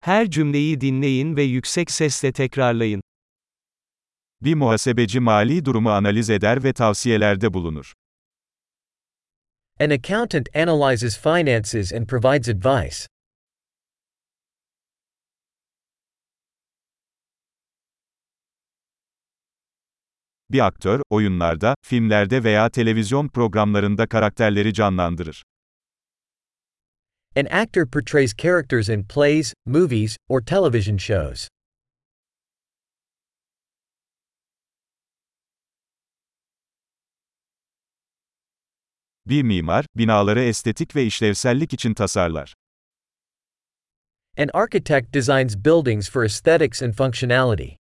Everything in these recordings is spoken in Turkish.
Her cümleyi dinleyin ve yüksek sesle tekrarlayın. Bir muhasebeci mali durumu analiz eder ve tavsiyelerde bulunur. An accountant analyzes finances and provides advice. Bir aktör, oyunlarda, filmlerde veya televizyon programlarında karakterleri canlandırır. An actor portrays characters in plays, movies, or television shows. Bir mimar, binaları estetik ve işlevsellik için tasarlar. An architect designs buildings for aesthetics and functionality.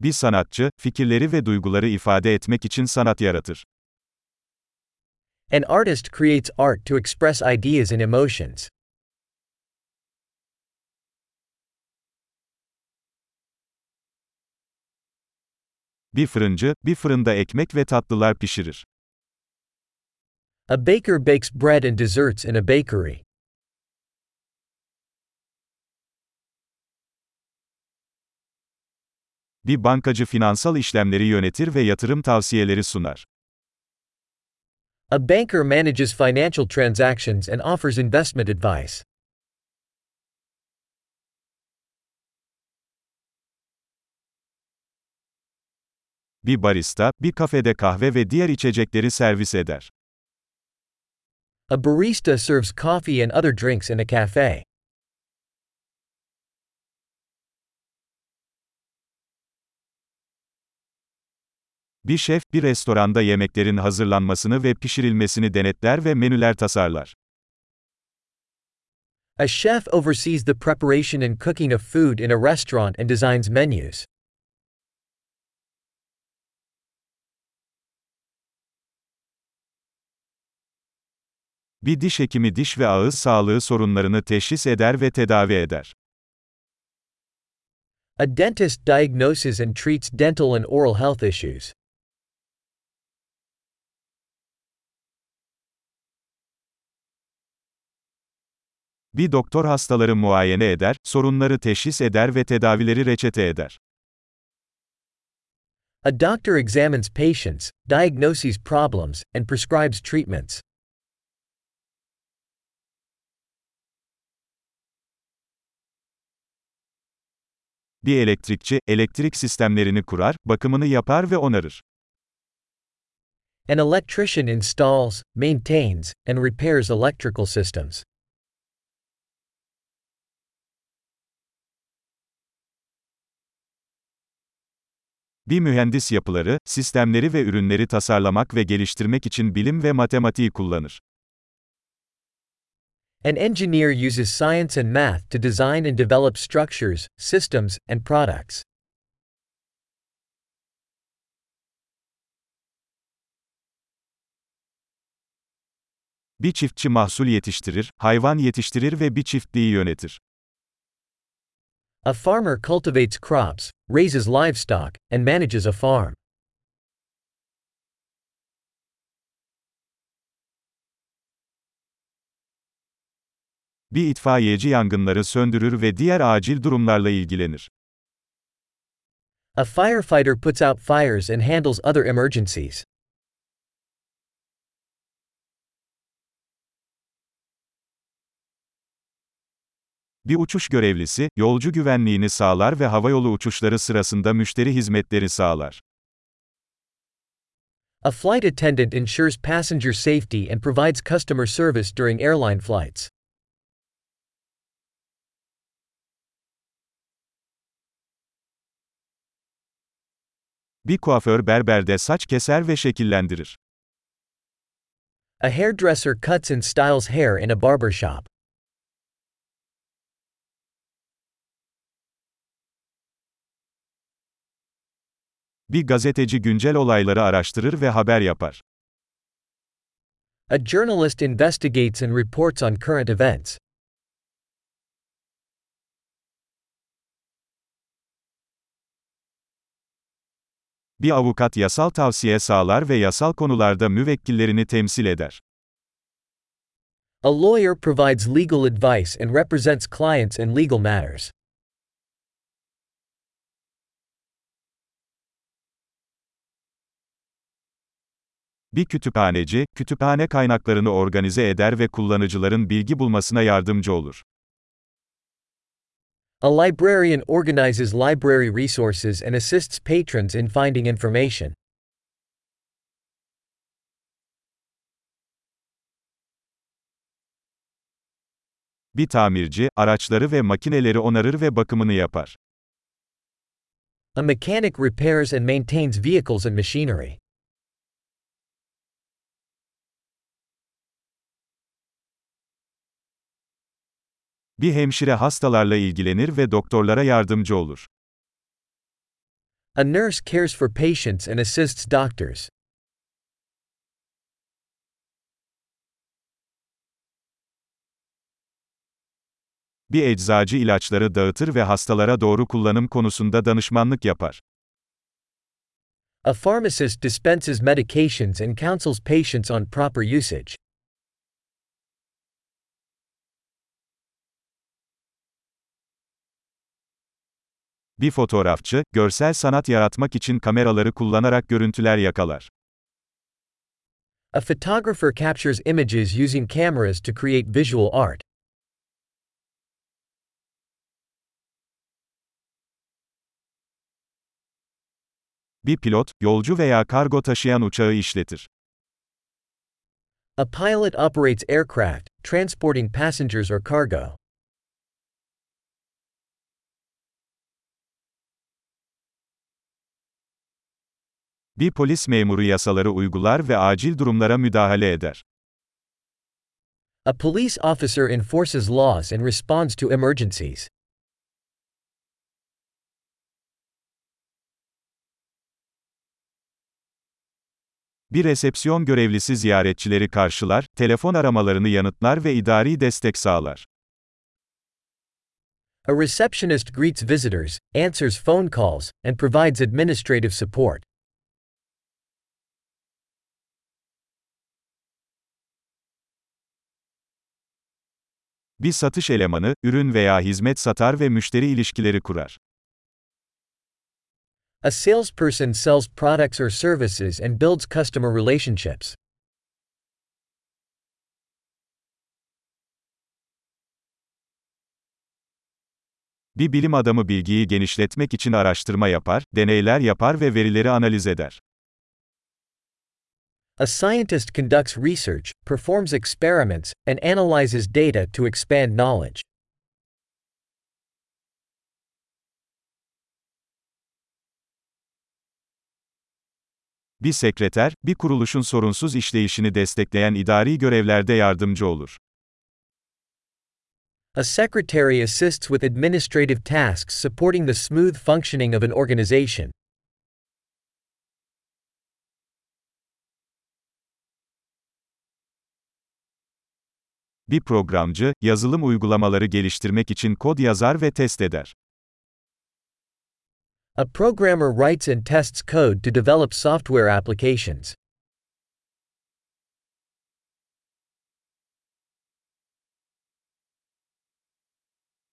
Bir sanatçı, fikirleri ve duyguları ifade etmek için sanat yaratır. An artist creates art to express ideas and emotions. Bir fırıncı, bir fırında ekmek ve tatlılar pişirir. A baker bakes bread and desserts in a bakery. Bir bankacı finansal işlemleri yönetir ve yatırım tavsiyeleri sunar. A banker manages financial transactions and offers investment advice. Bir barista, bir kafede kahve ve diğer içecekleri servis eder. A barista serves coffee and other drinks in a cafe. Bir şef, bir restoranda yemeklerin hazırlanmasını ve pişirilmesini denetler ve menüler tasarlar. A chef oversees the preparation and cooking of food in a restaurant and designs menus. Bir diş hekimi diş ve ağız sağlığı sorunlarını teşhis eder ve tedavi eder. A dentist diagnoses and treats dental and oral health issues. Bir doktor hastaları muayene eder, sorunları teşhis eder ve tedavileri reçete eder. A doctor examines patients, diagnoses problems, and prescribes treatments. Bir elektrikçi, elektrik sistemlerini kurar, bakımını yapar ve onarır. An electrician installs, maintains, and repairs electrical systems. Bir mühendis yapıları, sistemleri ve ürünleri tasarlamak ve geliştirmek için bilim ve matematiği kullanır. An engineer uses science and math to design and develop structures, systems, and products. Bir çiftçi mahsul yetiştirir, hayvan yetiştirir ve bir çiftliği yönetir. A farmer cultivates crops, raises livestock, and manages a farm. Bir itfaiyeci yangınları söndürür ve diğer acil durumlarla ilgilenir. A firefighter puts out fires and handles other emergencies. Bir uçuş görevlisi, yolcu güvenliğini sağlar ve havayolu uçuşları sırasında müşteri hizmetleri sağlar. A flight attendant ensures passenger safety and provides customer service during airline flights. Bir kuaför berberde saç keser ve şekillendirir. A hairdresser cuts and styles hair in a barber shop. Bir gazeteci güncel olayları araştırır ve haber yapar. A journalist investigates and reports on current events. Bir avukat yasal tavsiye sağlar ve yasal konularda müvekkillerini temsil eder. A lawyer provides legal advice and represents clients in legal matters. Bir kütüphaneci, kütüphane kaynaklarını organize eder ve kullanıcıların bilgi bulmasına yardımcı olur. A librarian organizes library resources and assists patrons in finding information. Bir tamirci, araçları ve makineleri onarır ve bakımını yapar. A mechanic repairs and maintains vehicles and machinery. Bir hemşire hastalarla ilgilenir ve doktorlara yardımcı olur. A nurse cares for patients and assists doctors. Bir eczacı ilaçları dağıtır ve hastalara doğru kullanım konusunda danışmanlık yapar. A pharmacist dispenses medications and counsels patients on proper usage. Bir fotoğrafçı, görsel sanat yaratmak için kameraları kullanarak görüntüler yakalar. A photographer captures images using cameras to create visual art. Bir pilot, yolcu veya kargo taşıyan uçağı işletir. A pilot operates aircraft, transporting passengers or cargo. Bir polis memuru yasaları uygular ve acil durumlara müdahale eder. A police officer enforces laws and responds to emergencies. Bir resepsiyon görevlisi ziyaretçileri karşılar, telefon aramalarını yanıtlar ve idari destek sağlar. A receptionist greets visitors, answers phone calls, and provides administrative support. Bir satış elemanı, ürün veya hizmet satar ve müşteri ilişkileri kurar. A salesperson sells products or services and builds customer relationships. Bir bilim adamı bilgiyi genişletmek için araştırma yapar, deneyler yapar ve verileri analiz eder. A scientist conducts research, performs experiments, and analyzes data to expand knowledge. Bir sekreter, bir kuruluşun sorunsuz işleyişini destekleyen idari görevlerde yardımcı olur. A secretary assists with administrative tasks supporting the smooth functioning of an organization. Bir programcı, yazılım uygulamaları geliştirmek için kod yazar ve test eder. A programmer writes and tests code to develop software applications.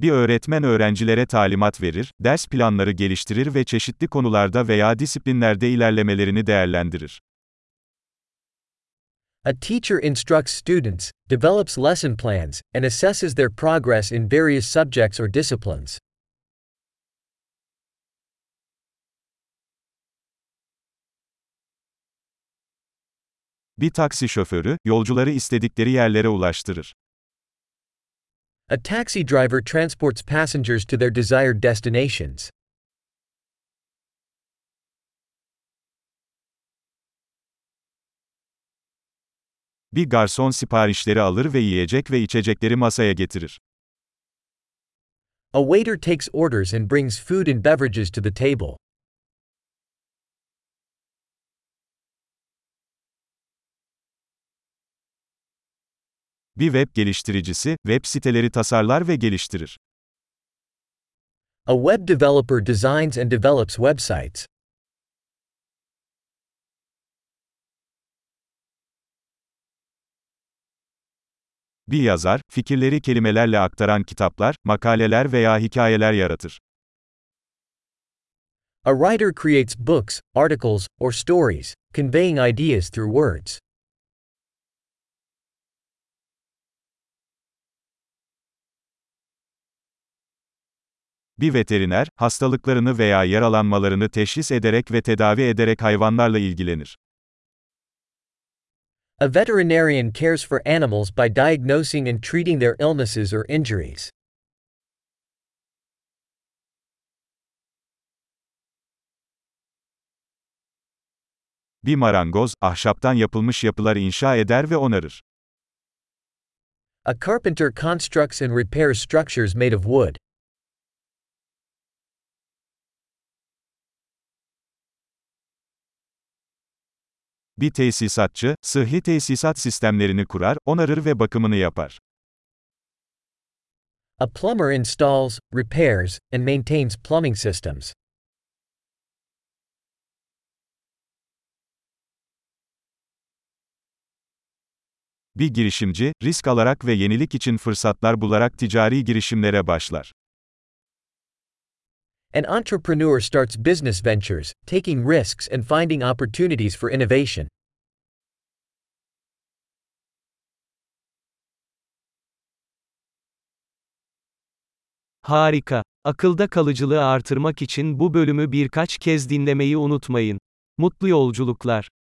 Bir öğretmen öğrencilere talimat verir, ders planları geliştirir ve çeşitli konularda veya disiplinlerde ilerlemelerini değerlendirir. A teacher instructs students, develops lesson plans, and assesses their progress in various subjects or disciplines. Bir taksi şoförü, yolcuları istedikleri yerlere ulaştırır. A taxi driver transports passengers to their desired destinations. Bir garson siparişleri alır ve yiyecek ve içecekleri masaya getirir. A waiter takes orders and brings food and beverages to the table. Bir web geliştiricisi, web siteleri tasarlar ve geliştirir. A web developer designs and develops websites. Bir yazar, fikirleri kelimelerle aktaran kitaplar, makaleler veya hikayeler yaratır. A writer creates books, articles, or stories, conveying ideas through words. Bir veteriner, hastalıklarını veya yaralanmalarını teşhis ederek ve tedavi ederek hayvanlarla ilgilenir. A veterinarian cares for animals by diagnosing and treating their illnesses or injuries. Bir marangoz, ahşaptan yapılmış yapılar inşa eder ve onarır. A carpenter constructs and repairs structures made of wood. Bir tesisatçı, sıhhi tesisat sistemlerini kurar, onarır ve bakımını yapar. A plumber installs, repairs, and maintains plumbing systems. Bir girişimci, risk alarak ve yenilik için fırsatlar bularak ticari girişimlere başlar. An entrepreneur starts business ventures, taking risks and finding opportunities for innovation. Harika. Akılda kalıcılığı artırmak için bu bölümü birkaç kez dinlemeyi unutmayın. Mutlu yolculuklar.